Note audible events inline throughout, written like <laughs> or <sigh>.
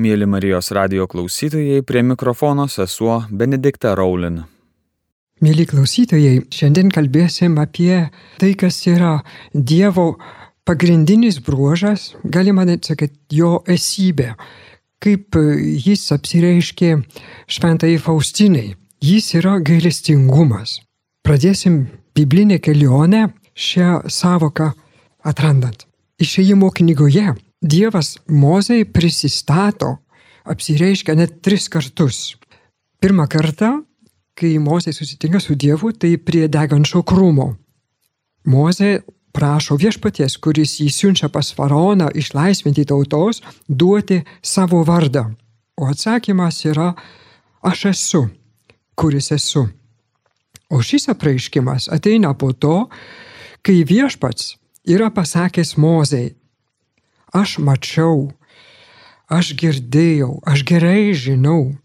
Mėly Marijos radio klausytojai, prie mikrofono sesuo Benedikta Raulin. Mėly klausytojai, šiandien kalbėsim apie tai, kas yra Dievo pagrindinis bruožas, galima net sakyti, jo esybė, kaip jis apsireiškė šventai Faustinai. Jis yra gailestingumas. Pradėsim biblinę kelionę šią savoką atrandant. Išėjimo knygoje Dievas Mozei prisistato, apsireiškia net tris kartus. Pirmą kartą, kai Mozė susitinka su Dievu, tai prie degančio krūmo. Mozė prašo viešpaties, kuris jį siunčia pas faraoną išlaisvinti tautos, duoti savo vardą. O atsakymas yra aš esu, kuris esu. O šis apreiškimas ateina po to, kai viešpats yra pasakęs Mozei, aš mačiau, aš girdėjau, aš gerai žinau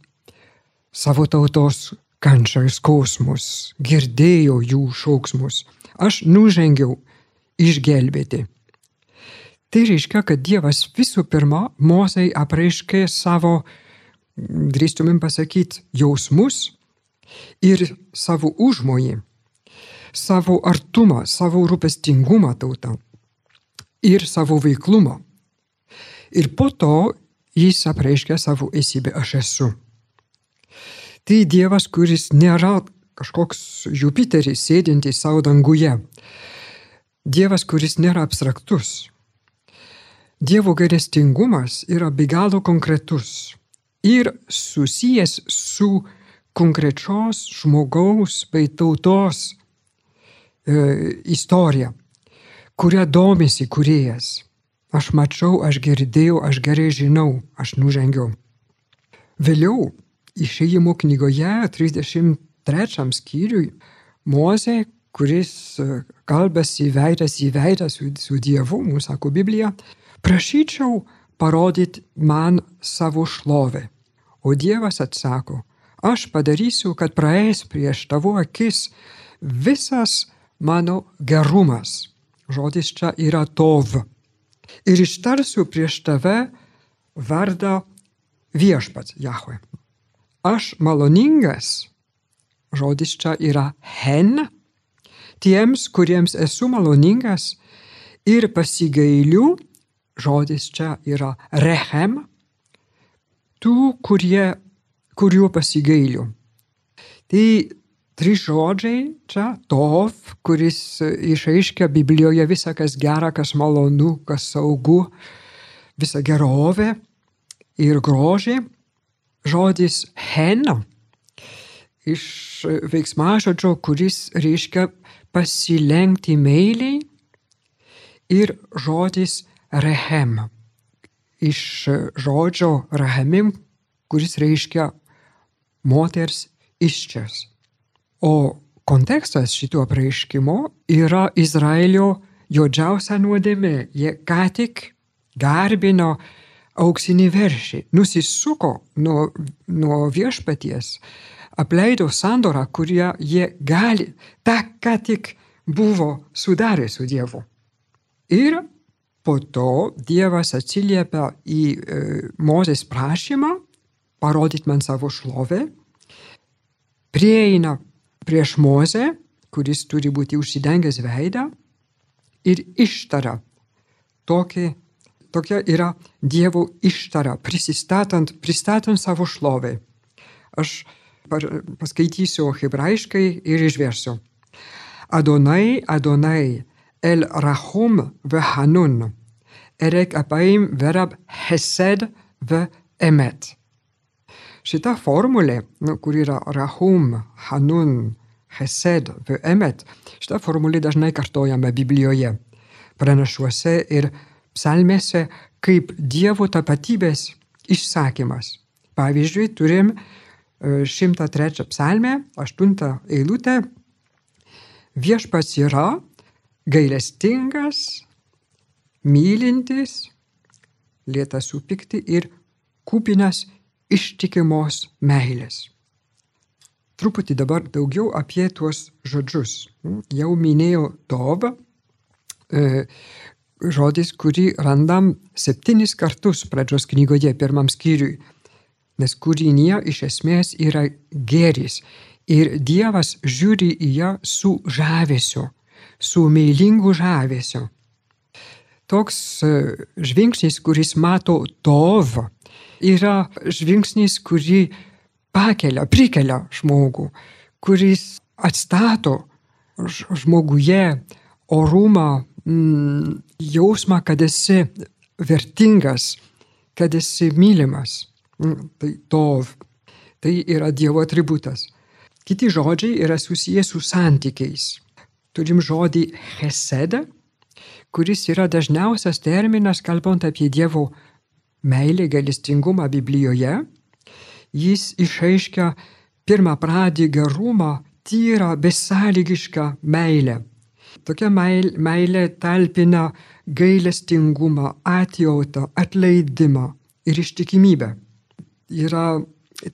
savo tautos kančią ir skausmus, girdėjau jų šauksmus, aš nužengiau išgelbėti. Tai reiškia, kad Dievas visų pirma Mozai apreiškė savo, drįstumėm pasakyti, jausmus ir savo užmojį, savo artumą, savo rūpestingumą tautą ir savo veiklumą. Ir po to jis apreiškia savo esybę aš esu. Tai Dievas, kuris nėra kažkoks Jupiteris sėdintis savo danguje. Dievas, kuris nėra abstraktus. Dievo gailestingumas yra be galo konkretus ir susijęs su konkrečios žmogaus bei tautos e, istorija, kuria domisi kuriejas. Aš mačiau, aš girdėjau, aš gerai žinau, aš nužengiau. Vėliau išėjimo knygoje 33 skyriui Mozė, kuris kalbasi veidas į veidą su, su Dievu, mums sako Biblija, prašyčiau parodyti man savo šlovę. O Dievas atsako, aš padarysiu, kad praeis prieš tavo akis visas mano gerumas. Žodis čia yra tov ir ištarsiu prieš tave vardą viešpats Jahve. Aš maloningas, žodis čia yra hen, tiems, kuriems esu maloningas ir pasigailiu, žodis čia yra rehem, tų, kurie, kuriuo pasigailiu. Tai trys žodžiai čia tov, kuris išaiškia Biblijoje visą, kas gera, kas malonu, kas saugu, visą gerovę ir grožį. Žodis hen iš veiksmažodžio, kuris reiškia pasilenkti meiliai ir žodis rehem iš žodžio rahemim, kuris reiškia moters iščias. O kontekstas šito apreiškimo yra Izraelio juodžiausia nuodėmė. Jie ką tik garbino auksinį veršį, nusisuko nuo, nuo viešpaties, apleido sandorą, kurią jie gali, tą ką tik buvo sudarę su Dievu. Ir po to Dievas atsiliepia į e, Mozės prašymą, parodyti man savo šlovę, prieina prieš Mozę, kuris turi būti užsidengęs veidą ir ištara. Tokia, tokia yra Dievo ištara, prisistatant, pristatant savo šlovę. Aš paskaitysiu hebrajiškai ir išversiu. Adonai, Adonai, El Rahum vehanun, Erek apaim verab Hesed ve Emet. Šita formulė, nu, kur yra Rahum, Hanun, Hesed, Emet, šita formulė dažnai kartojama Biblijoje, pranašuose ir psalmėse kaip Dievo tapatybės išsakymas. Pavyzdžiui, turim 103 psalmę, 8 eilutę. Viešpats yra gailestingas, mylintis, lėtas supikti ir kupinas ištikimos meilės. Truputį dabar daugiau apie tuos žodžius. Jau minėjau Tov, e, žodis, kurį randam septynis kartus pradžios knygoje pirmam skyriui. Nes kūrinė iš esmės yra geris ir Dievas žiūri į ją su žavesiu, su meilingu žavesiu. Toks e, žvilgsnis, kuris mato tovą, yra žvilgsnis, kurį pakelia, prikelia žmogų, kuris atstato žmoguje orumą, mm, jausmą, kad esi vertingas, kad esi mylimas. Mm, tai tov. Tai yra Dievo atributas. Kiti žodžiai yra susijęs su santykiais. Turim žodį chesed, kuris yra dažniausias terminas, kalbant apie Dievo meilę, galestingumą Biblijoje. Jis išaiškia pirmą pradį gerumą, tyrą, besąlygišką meilę. Tokia meilė talpina gailestingumą, atjautą, atleidimą ir ištikimybę. Yra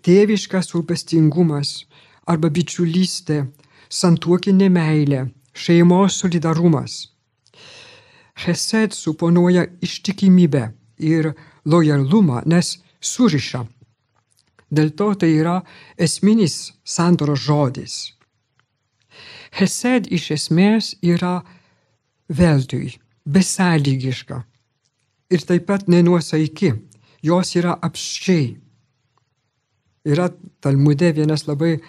tėviškas rūpestingumas arba bičiulystė, santuokinė meilė, šeimos solidarumas. Chesed suponuoja ištikimybę ir lojalumą, nes suriša. Dėl to tai yra esminis santoros žodis. Chesed iš esmės yra veltui, besąlygiška ir taip pat nenuosaiki, jos yra apščiai. Yra Talmude vienas labai e,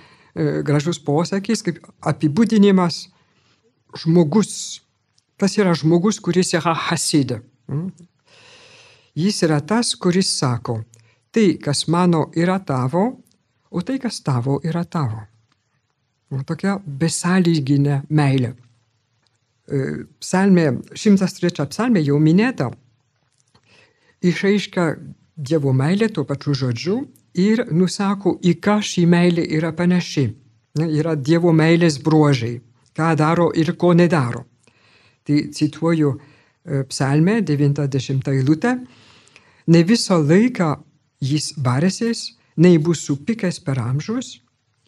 gražus posakis, kaip apibūdinimas žmogus Kas yra žmogus, kuris yra hasidė? Mm? Jis yra tas, kuris sako, tai, kas mano, yra tavo, o tai, kas tavo, yra tavo. O tokia besąlyginė meilė. E, psalmė, 103 psalmė jau minėta, išaiškia Dievo meilė tuo pačiu žodžiu ir nusako, į ką ši meilė yra panaši. Yra Dievo meilės bruožai, ką daro ir ko nedaro. Tai cituoju e, psalmę 90 eilutę. Ne visą laiką jis barėsis, nei bus supikęs per amžius,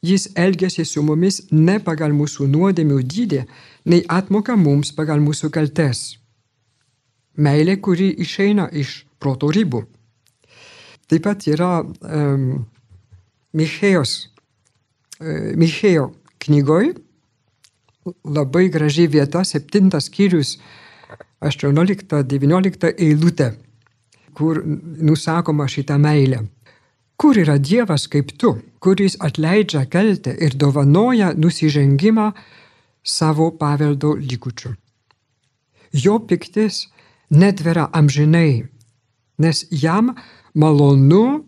jis elgėsi su mumis ne pagal mūsų nuodėmių dydį, nei atmoka mums pagal mūsų kaltes. Meilė, kuri išeina iš proto ribų. Taip pat yra um, Michėjos, uh, Michėjo knygoje labai graži vieta, septintas skyrius, 18-19 eilutė, kur nusakoma šitą meilę. Kur yra Dievas kaip tu, kuris atleidžia kaltę ir dovanoja nusižengimą savo paveldo likučių. Jo piktis netvera amžinai, nes jam malonu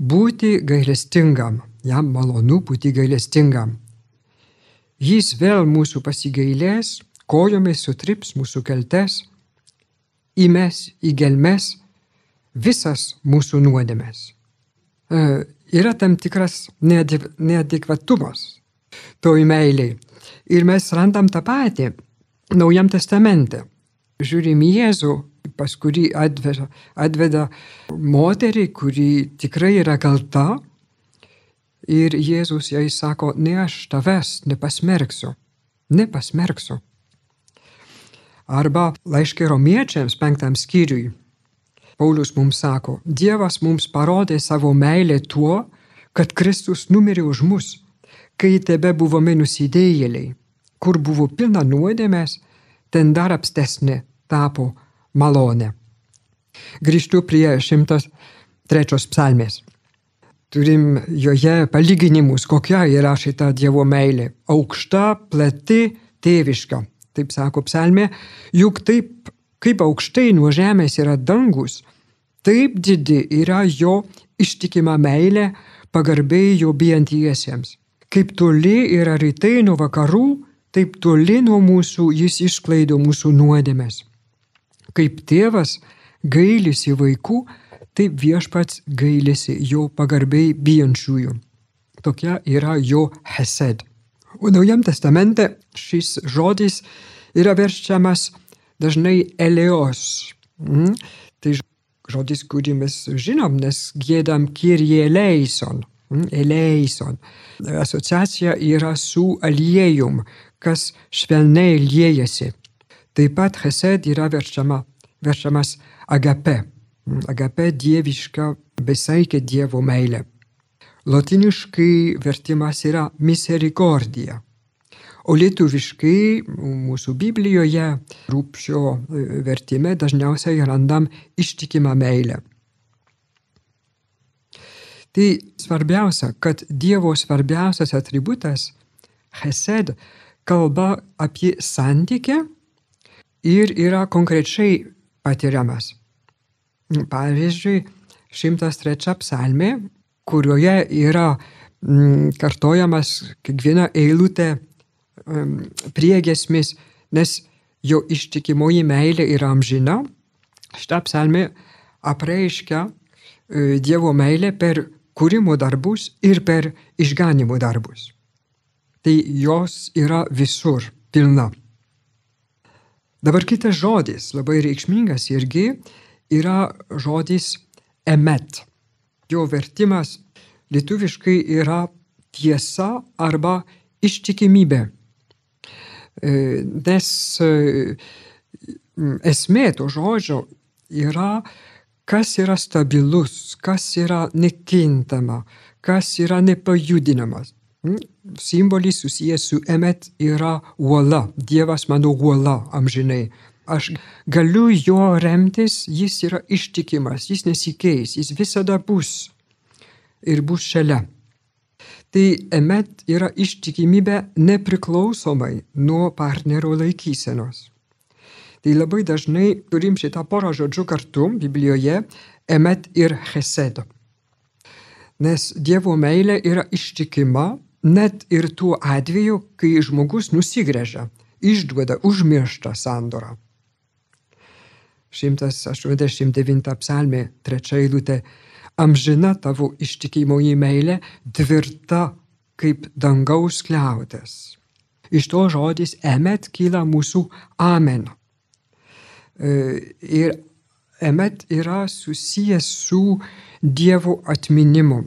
būti gailestingam, jam malonu būti gailestingam. Jis vėl mūsų pasigailės, kojomis sutrips mūsų keltes, įmes į gelmes visas mūsų nuodėmės. E, yra tam tikras neadekvatumas toj meiliai. Ir mes randam tą patį Naujam testamente. Žiūrim Jėzų, pas kurį atveda, atveda moterį, kuri tikrai yra kalta, Ir Jėzus jai sako, ne aš tavęs nepasmerksiu, nepasmerksiu. Arba laiškė romiečiams penktam skyriui. Paulius mums sako, Dievas mums parodė savo meilę tuo, kad Kristus numirė už mus, kai tebe buvome nusidėjėliai, kur buvo pilna nuodėmės, ten dar apstesnė tapo malonė. Grįžtu prie 103 psalmės turim joje palyginimus, kokia yra šita Dievo meilė. Aukšta, plati, tėviška. Taip sako psalmė, juk taip, kaip aukštai nuo žemės yra dangus, taip didi yra jo ištikima meilė pagarbiai jo bijantiesiems. Kaip toli yra rytai nuo vakarų, taip toli nuo mūsų jis išklaido mūsų nuodėmės. Kaip tėvas gailisi vaikų, taip viešpats gailisi jo pagarbiai bijančiųjų. Tokia yra jo hesed. O Naujam testamente šis žodis yra verčiamas dažnai eleos. Mm? Tai žodis, kurį mes žinom, nes gėdam Kyrie eleison. Mm? Eleison. Asociacija yra su aliejum, kas švelniai liejasi. Taip pat hesed yra verčiama verčiamas agape. Agape dieviška besaikė Dievo meilė. Lotiniškai vertimas yra misericordija. O lietuviškai mūsų Biblijoje rūpšio vertime dažniausiai randam ištikimą meilę. Tai svarbiausia, kad Dievo svarbiausias atributas Hesed kalba apie santykį ir yra konkrečiai patiriamas. Pavyzdžiui, 103 psalmė, kurioje yra mm, kartojamas kiekviena eilutė priegesmis, nes jo ištikimoji meilė yra amžina. Šitą psalmę apreiškia e, Dievo meilė per kūrimo darbus ir per išganimo darbus. Tai jos yra visur pilna. Dabar kitas žodis, labai reikšmingas irgi, yra žodis emet. Jo vertimas lietuviškai yra tiesa arba ištikimybė. E, nes e, esmė to žodžio yra, kas yra stabilus, kas yra nekintama, kas yra nepajudinamas. Hmm? Simbolis susijęs su emet yra uola, Dievas mano uola amžinai. Aš galiu jo remtis, jis yra ištikimas, jis nesikeis, jis visada bus ir bus šalia. Tai emet yra ištikimybė nepriklausomai nuo partnerio laikysenos. Tai labai dažnai turim šitą porą žodžių kartu Biblijoje - emet ir chesed. Nes Dievo meilė yra ištikima net ir tuo atveju, kai žmogus nusigrėžia, išduoda užmirštą sandorą. 189 psalmė, trečia eilutė. Amžina tavo ištikimoji meilė tvirta kaip dangaus kliautės. Iš to žodis emet kyla mūsų amen. E, ir emet yra susijęs su Dievo atminimu.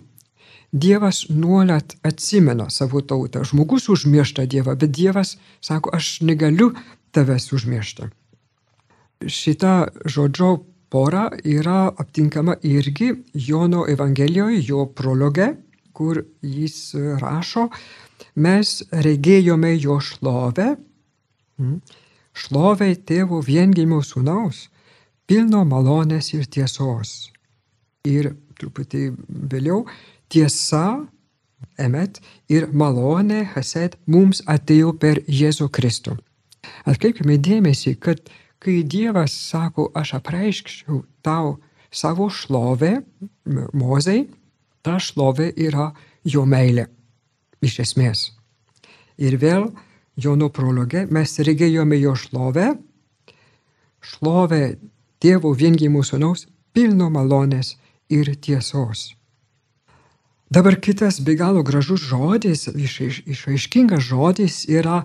Dievas nuolat atsimena savo tautą. Žmogus užmiršta Dievą, bet Dievas sako, aš negaliu tavęs užmiršti. Šita žodžio pora yra aptinkama irgi Jono Evangelijoje, jo prologe, kur jis rašo, mes regėjome jo šlovę, hm, šlovę tėvo viengimio sūnaus, pilno malonės ir tiesos. Ir truputį vėliau tiesa, emet ir malonė, haset, mums atėjo per Jėzų Kristų. Atkreipkime dėmesį, kad kai Dievas sako, aš apreiškčiau tau savo šlovę, mozai, ta šlovė yra jo meilė. Iš esmės. Ir vėl Jono prologe mes regėjome jo šlovę, šlovę Dievo viengimų sūnaus pilno malonės ir tiesos. Dabar kitas be galo gražus žodis, išaiškingas žodis yra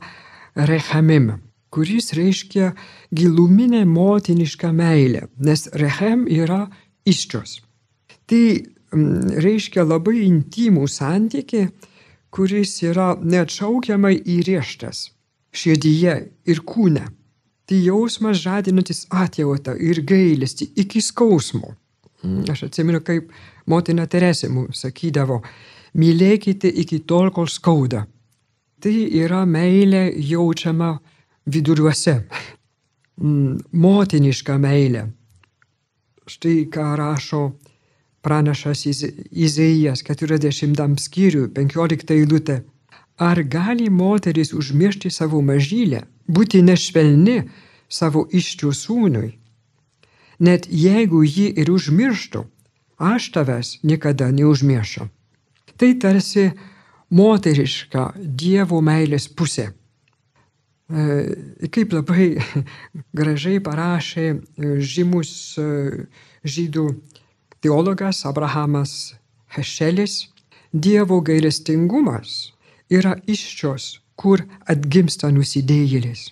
rechamim, kuris reiškia giluminę motinišką meilę, nes rechem yra iščios. Tai mm, reiškia labai intimų santyki, kuris yra neatšaukiamai įrieštas širdyje ir kūne. Tai jausmas žadinantis atjautą ir gailestį iki skausmo. Mm, aš atsimenu, kaip motina Teresė mums sakydavo, mylėkite iki tol, kol skauda. Tai yra meilė jaučiama viduriuose. Mm, motiniška meilė. Štai ką rašo pranašas Izaijas 40 skyriui 15 eilutė. Ar gali moteris užmiršti savo mažylę, būti nešvelni savo iščių sūnui? net jeigu jį ir užmirštų, aš tavęs niekada neužmiršiu. Tai tarsi moteriška Dievo meilės pusė. E, kaip labai gražiai parašė e, žymus e, žydų teologas Abrahamas Hešelis, Dievo gailestingumas yra iščios, kur atgimsta nusidėjėlis.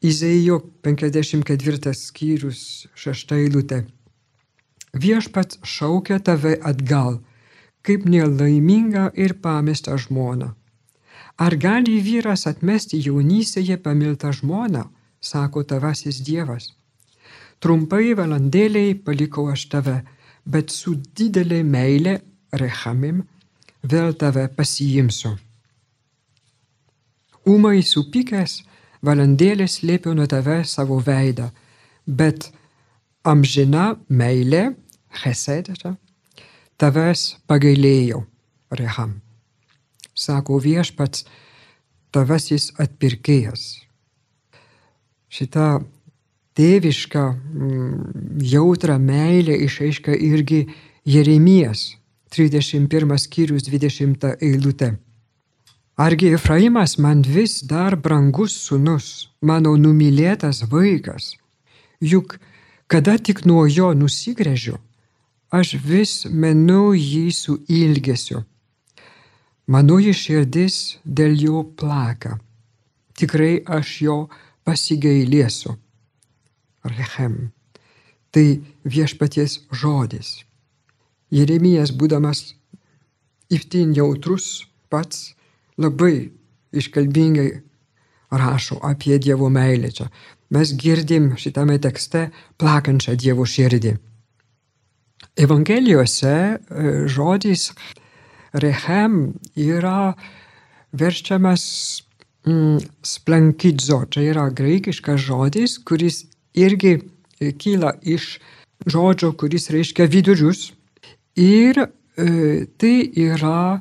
Izaijo 54 skyrius 6 eilutė. Viešpats šaukia tave atgal, kaip nelaimingą ir pamestą žmoną. Ar gali vyras atmesti jaunystėje pamiltą žmoną, sako tavasis Dievas. trumpai valandėliai palikau aš tave, bet su didelė meilė, rechamim, vėl tave pasiimsiu. Umai supykęs, valandėlė slėpiau nuo tave savo veidą, bet amžina meilė, chesed, tavęs pagailėjau, reham. Sako viešpats, tavasis atpirkėjas. Šitą tėvišką mm, jautrą meilę išaiškia irgi Jeremijas 31 skyrius 20 eilutė. Argi Efraimas man vis dar brangus sunus, mano numylėtas vaikas, juk kada tik nuo jo nusigrėžiu, aš vis menu jį su ilgesiu. Mano iširdis dėl jo plaka, tikrai aš jo pasigailėsiu. Rechem. Tai viešpaties žodis. Jeremijas, būdamas įftin jautrus, pats labai iškalbingai rašo apie Dievo meilę čia. Mes girdim šitame tekste plakančią Dievo širdį. Evangelijose e, žodis rechem yra verčiamas mm, splankidzo. Čia yra graikiškas žodis, kuris irgi e, kyla iš žodžio, kuris reiškia vidurius. Ir e, tai yra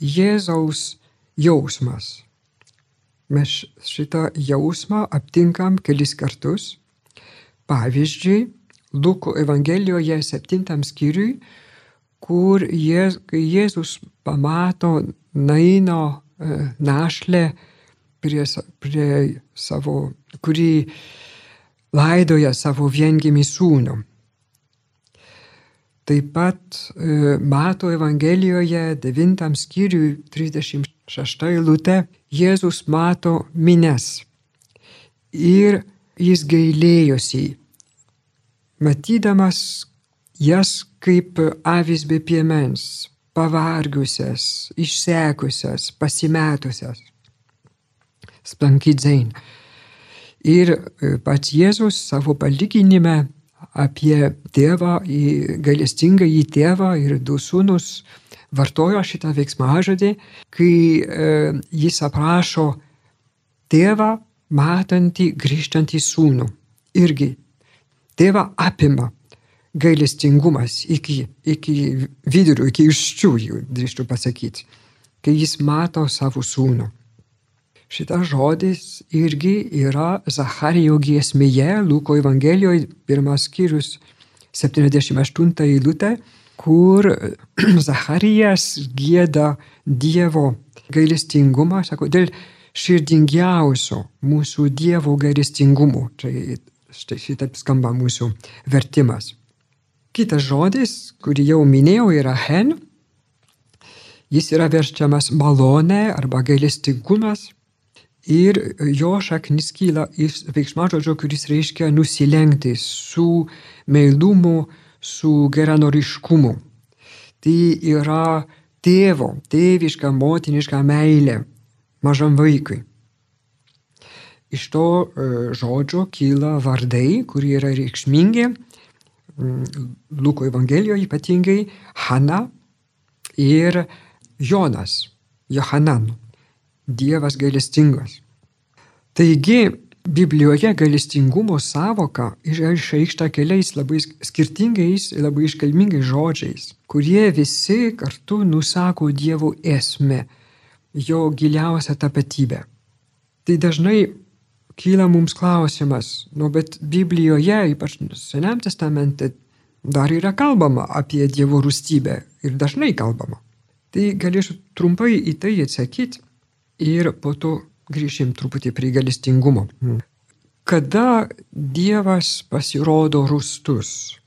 Jėzaus jausmas. Mes šitą jausmą aptinkam kelis kartus. Pavyzdžiui, Luko Evangelijoje 7 skyriui, kur Jėz, Jėzus pamato Naino e, našlę prie, prie savo, kurį laidoja savo viengimį sūnų. Taip pat e, Mato Evangelijoje 9 skyriui 36 eilutė Jėzus mato mines ir jis gailėjosi, matydamas jas kaip avis be piemens, pavargusias, išsekusias, pasimetusias. Spankidzain. Ir e, pats Jėzus savo palyginime apie tėvą, gailestingą į tėvą ir du sūnus vartojo šitą veiksmažodį, kai e, jis aprašo tėvą matantį grįžtantį sūnų. Irgi tėvą apima gailestingumas iki, iki vidurio, iki iščių, drįščiau pasakyti, kai jis mato savo sūnų. Šitas žodis irgi yra Zacharijo giesmėje, Luko Evangelijoje, pirmas skyrius 78 eilutė, kur <clears throat> Zacharijas gėda Dievo gailestingumą, sako, dėl širdingiausio mūsų Dievo gailestingumo. Čia štai šitaip skamba mūsų vertimas. Kitas žodis, kurį jau minėjau, yra hen. Jis yra verčiamas malonė arba gailestingumas. Ir jo šaknis kyla iš veiksmažodžio, kuris reiškia nusilenkti su meilumu, su geranoriškumu. Tai yra tėvo, tėviška, motiniška meilė mažam vaikui. Iš to e, žodžio kyla vardai, kurie yra reikšmingi. Mm, Luko Evangelijoje ypatingai Hana ir Jonas, Johanan, Dievas gailestingas. Taigi Biblijoje gailestingumo savoka yra išreikšta keliais labai skirtingais, labai iškalmingais žodžiais, kurie visi kartu nusako Dievo esmę, jo giliausią tapatybę. Tai dažnai kyla mums klausimas, nu bet Biblijoje, ypač Seniam testamente, dar yra kalbama apie Dievo rūstybę ir dažnai kalbama. Tai galėsiu trumpai į tai atsakyti ir po to grįžim truputį prie galestingumo. Hmm. Kada Dievas pasirodo rūstus?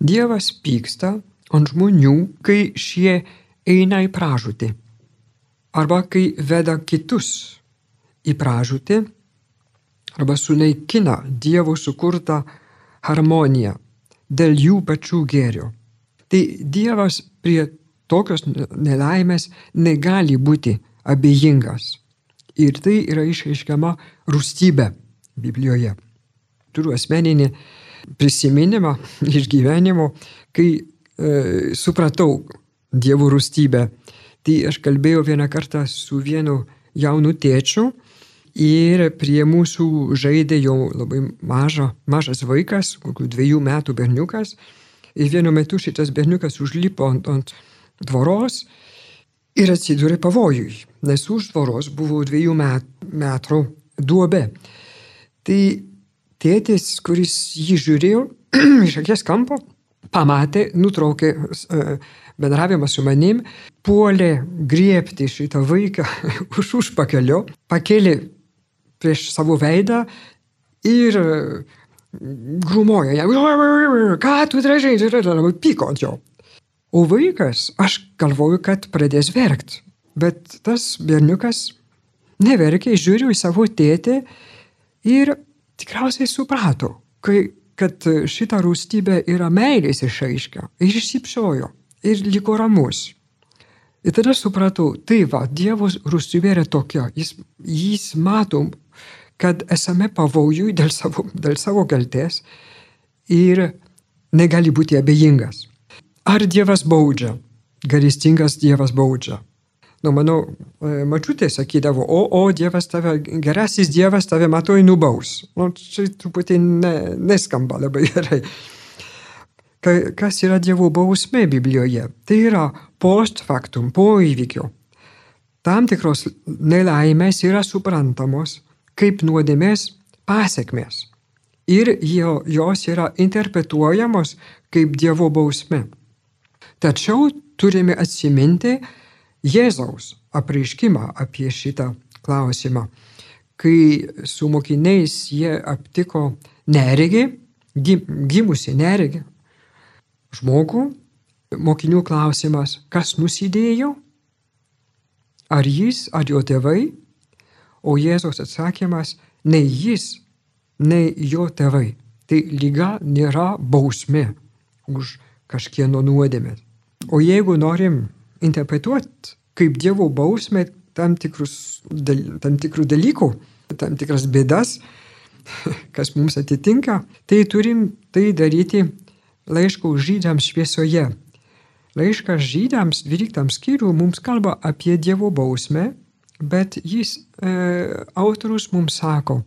Dievas pyksta ant žmonių, kai šie eina į pražūtį. Arba kai veda kitus į pražūtį, arba sunaikina Dievo sukurtą harmoniją dėl jų pačių gėrio. Tai Dievas prie tokios nelaimės negali būti abejingas. Ir tai yra išreiškiama rūstybė Biblijoje. Turiu asmeninį prisiminimą <laughs> iš gyvenimo, kai e, supratau Dievo rūstybę. Tai aš kalbėjau vieną kartą su vienu jaunu tėčiu ir prie mūsų žaidė jau labai maža, mažas vaikas, kokių dviejų metų berniukas. Ir vienu metu šitas berniukas užlipo ant, ant tvoros ir atsidūrė pavojui, nes už tvoros buvo dviejų met, metrų duobė. Tai tėtis, kuris jį žiūrėjo <clears throat> iš akies kampo, pamatė, nutraukė e, bendravimą su manim, puolė griebti šitą vaiką <laughs> už užpakelio, pakėlė prieš savo veidą ir e, grumojo jam, ką tu dražiai, labai pyko ant jo. O vaikas, aš galvoju, kad pradės verkti, bet tas berniukas neverkė, žiūriu į savo tėtį ir tikriausiai suprato, kai, kad šita rūstybė yra meilės išaiškia ir išsipšiojo ir liko ramus. Ir tada supratau, tai va, Dievo rūstybė yra tokia, jis, jis mato, kad esame pavojui dėl savo, dėl savo kalties ir negali būti abejingas. Ar Dievas baudžia? Garistingas Dievas baudžia. Nu, mano e, mačiutė sakydavo, o, o, Dievas tave, gerasis Dievas tave matoj nubaus. Nu, čia truputį ne, neskamba labai gerai. Ka, kas yra Dievo bausmė Biblijoje? Tai yra post factum, po įvykio. Tam tikros nelaimės yra suprantamos kaip nuodėmės pasiekmes. Ir jo, jos yra interpretuojamos kaip Dievo bausmė. Tačiau turime atsiminti, Jėzaus apreiškimą apie šitą klausimą, kai su mokiniais jie aptiko neregį, gimusi neregį žmogų, mokinių klausimas, kas nusidėjo, ar jis, ar jo tėvai, o Jėzaus atsakymas, nei jis, nei jo tėvai. Tai lyga nėra bausmė už kažkieno nuodėmės. O jeigu norim interpretuoti kaip Dievo bausmę tam, tikrus, tam tikrų dalykų, tam tikras bėdas, <laughs> kas mums atitinka, tai turim tai daryti laiško žydams šviesoje. Laiškas žydams 12 skyrių mums kalba apie Dievo bausmę, bet jis, e, autorius mums sako,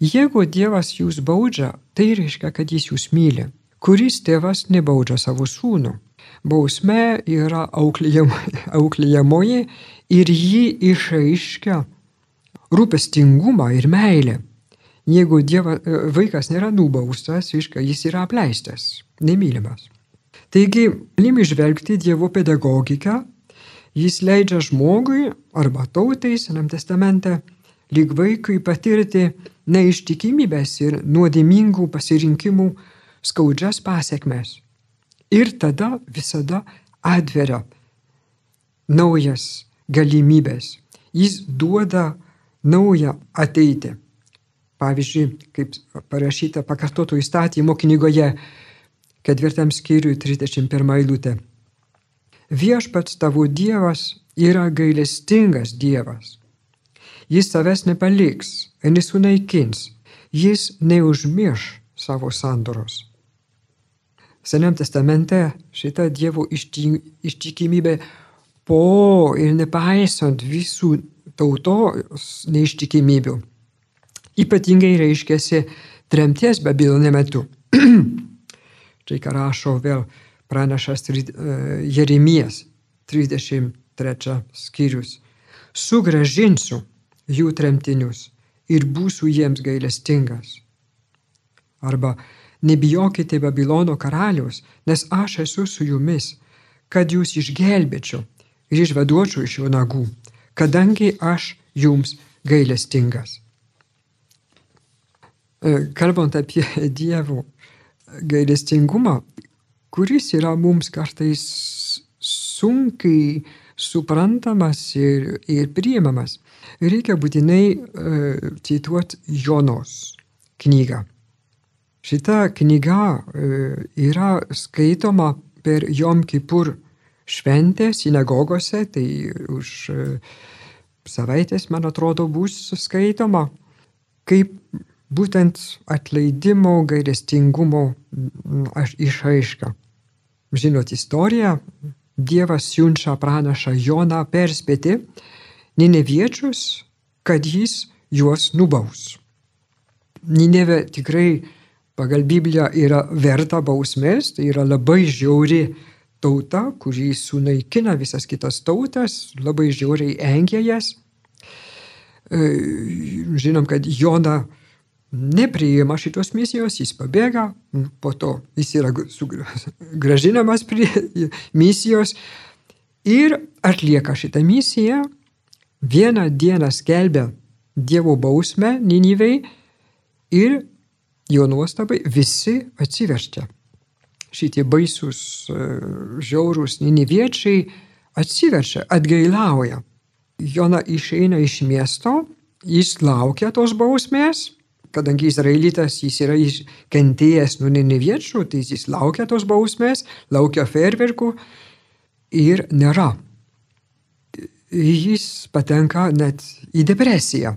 jeigu Dievas jūs baudžia, tai reiškia, kad jis jūs myli. Kuris tėvas nebaudžia savo sūnų? Bausmė yra <laughs> auklėjamoji ir ji išaiškia rūpestingumą ir meilę. Jeigu dieva, vaikas nėra nubaustas, reiškia, jis yra apleistas, nemylimas. Taigi, galime žvelgti Dievo pedagogiką, jis leidžia žmogui arba tautai Senam testamente lyg vaikui patirti neištikimybės ir nuodėmingų pasirinkimų skaudžias pasiekmes ir tada visada atveria naujas galimybės. Jis duoda naują ateitį. Pavyzdžiui, kaip parašyta pakartoto įstatymo knygoje, ketvirtam skyriui 31 eilutė. Viešpats tavo Dievas yra gailestingas Dievas. Jis tavęs nepaliks nesunaikins. Jis neužmirš savo sandoros. Seniam testamente šita Dievo ištikimybė po ir nepaisant visų tautos neištikimybių. Ypatingai reiškėsi tremties Babilonė metu. <clears throat> Čia ką rašo vėl pranašas e, Jeremijas 33 skyrius. Sugražinsiu jų tremtinius ir būsiu jiems gailestingas. Arba nebijokite Babilono karalius, nes aš esu su jumis, kad jūs išgelbėčiau ir išvaduočiau iš jo nagų, kadangi aš jums gailestingas. E, kalbant apie Dievo gailestingumą, kuris yra mums kartais sunkiai suprantamas ir, ir priimamas, reikia būtinai uh, cituoti Jonos knygą. Šita knyga e, yra skaitoma per Jom Kipur šventę sinagogose, tai už e, savaitės, man atrodo, bus skaitoma kaip būtent atleidimo, gailestingumo išaiška. Žinot istoriją, Dievas siunčia pranašą Joną perspėti Nineviečius, kad jis juos nubaus. Nineve tikrai pagal Bibliją yra verta bausmės, tai yra labai žiauri tauta, kuri sunaikina visas kitas tautas, labai žiauriai engia jas. E, žinom, kad Jona nepriima šitos misijos, jis pabėga, po to jis yra gražinamas prie misijos ir atlieka šitą misiją. Vieną dieną skelbia Dievo bausmę Ninivei ir jo nuostabai visi atsiverčia. Šitie baisus, e, žiaurūs niniviečiai atsiverčia, atgailauja. Jona išeina iš miesto, jis laukia tos bausmės kadangi izraelitas jis yra kentėjęs nuo nineviečių, tai jis laukia tos bausmės, laukia ferverkų ir nėra. Jis patenka net į depresiją.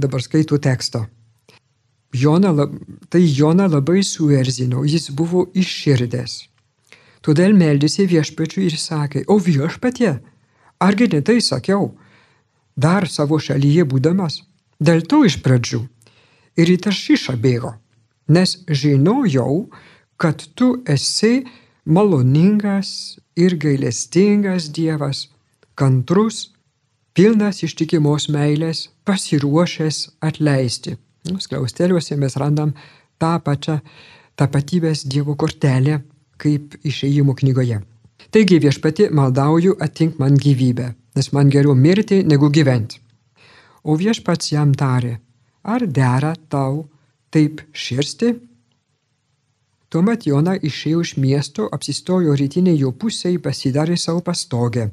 Dabar skaitau tekstą. Jona, tai Jona labai suerzino, jis buvo išširdęs. Todėl meldėsi viešpačiui ir sakė, o viešpatie, argi ne tai sakiau, dar savo šalyje būdamas, dėl to iš pradžių ir į Taršišą bėgo, nes žinojau, kad tu esi maloningas ir gailestingas Dievas, kantrus, pilnas ištikimos meilės, pasiruošęs atleisti. Skliausteliuose mes randam tą pačią tapatybės Dievo kortelę, kaip išėjimo knygoje. Taigi viešpati maldauju atink man gyvybę, nes man geriau mirti negu gyventi. O viešpats jam tarė, ar dera tau taip širsti? Tuomet Jona išėjo iš miesto, apsistojo rytinė jo pusėje, pasidarė savo pastogę.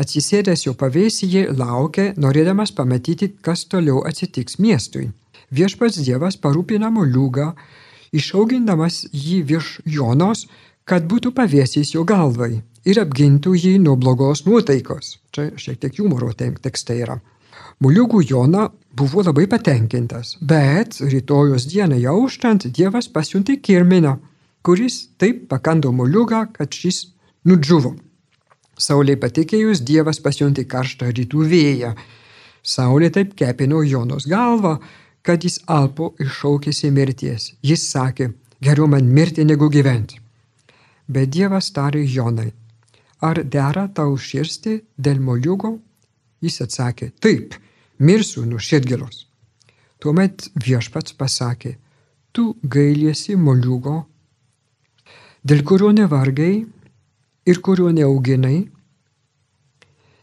Atsisėdęs jo pavėsyje laukė, norėdamas pamatyti, kas toliau atsitiks miestui. Viešpats Dievas parūpina moliūgą, išaugindamas jį virš Jonos, kad būtų pavėsys jo galvai ir apgintų jį nuo blogos nuotaikos. Čia šiek tiek humoro tekste yra. Moliūgų Jona buvo labai patenkintas, bet rytojos dieną jauštant Dievas pasiuntė kirminą, kuris taip pakando moliūgą, kad šis nudžiuvo. Saulė patikėjus Dievas pasiuntė karštą rytų vėją. Saulė taip kepino Jonos galvą, kad jis alpo ir šaukėsi mirties. Jis sakė, geriau man mirti negu gyventi. Bet Dievas tarė Jonai, ar dera tau širsti dėl moliūgo? Jis atsakė, taip, mirsiu nuo širdgėlos. Tuomet viešpats pasakė, tu gailiesi moliūgo, dėl kurio nevargai ir kurio neauginai.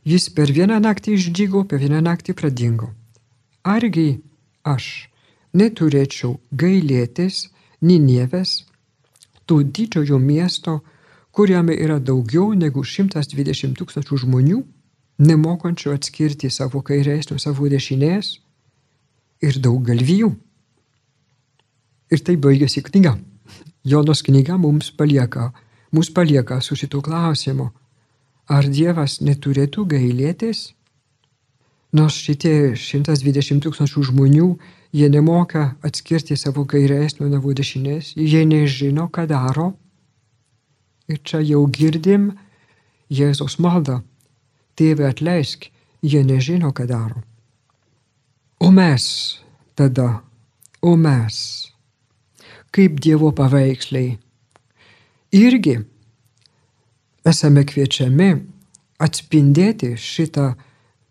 Jis per vieną naktį išdygo, per vieną naktį pradingo. Argi aš neturėčiau gailėtis Ninėvės, tų didžiojo miesto, kuriame yra daugiau negu 120 tūkstančių žmonių? Nemokančių atskirti savo kairės nuo savo dešinės ir daug galvijų. Ir tai baigėsi knyga. Jonos knyga mums palieka, mus palieka su šitu klausimu. Ar Dievas neturėtų gailėtis? Nors šitie 120 tūkstančių žmonių, jie nemoka atskirti savo kairės nuo savo dešinės, jie nežino, ką daro. Ir čia jau girdim Jėzos maldą tėve atleisk, jie nežino, ką daro. O mes tada, o mes, kaip Dievo paveiksliai, irgi esame kviečiami atspindėti šitą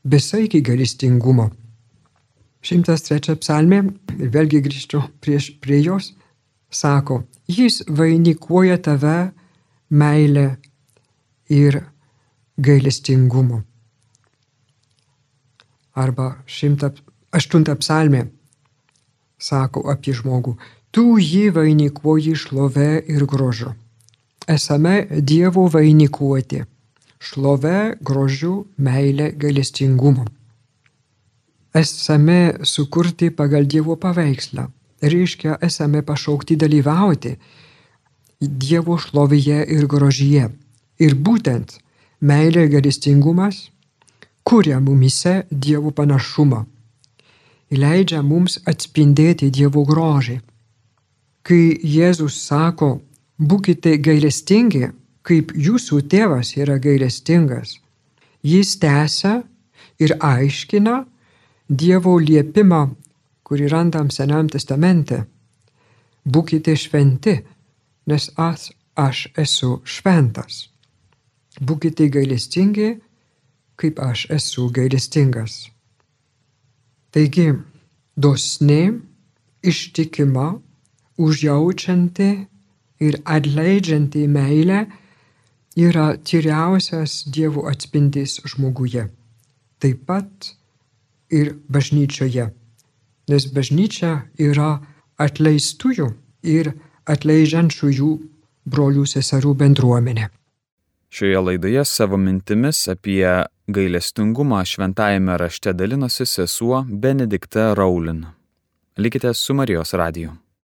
besaikį gailestingumą. 103 psalmė, ir vėlgi grįžtu prieš, prie jos, sako, jis vainikuoja tave meilę ir gailestingumu. Arba 108 psalmė sako apie žmogų, tu jį vainikuoji šlove ir grožu. Esame Dievo vainikuoti šlove, grožiu, meilė, gailestingumu. Esame sukurti pagal Dievo paveikslą. Reiškia, esame pašaukti dalyvauti Dievo šlovėje ir grožyje. Ir būtent Meilė ir gailestingumas kuria mumise Dievo panašumą. leidžia mums atspindėti Dievo grožį. Kai Jėzus sako, būkite gailestingi, kaip jūsų tėvas yra gailestingas, jis tęsia ir aiškina Dievo liepimą, kurį randam Senam testamente. Būkite šventi, nes aš, aš esu šventas. Būkite gailestingi, kaip aš esu gailestingas. Taigi, dosni, ištikima, užjaučianti ir atleidžianti meilė yra tyriausias Dievo atspindys žmoguje. Taip pat ir bažnyčioje. Nes bažnyčia yra atleistųjų ir atleidžiančiųjų brolių seserų bendruomenė. Šioje laidoje savo mintimis apie gailestingumą šventajame rašte dalinosi sesuo Benedikta Raulin. Likite su Marijos radiju.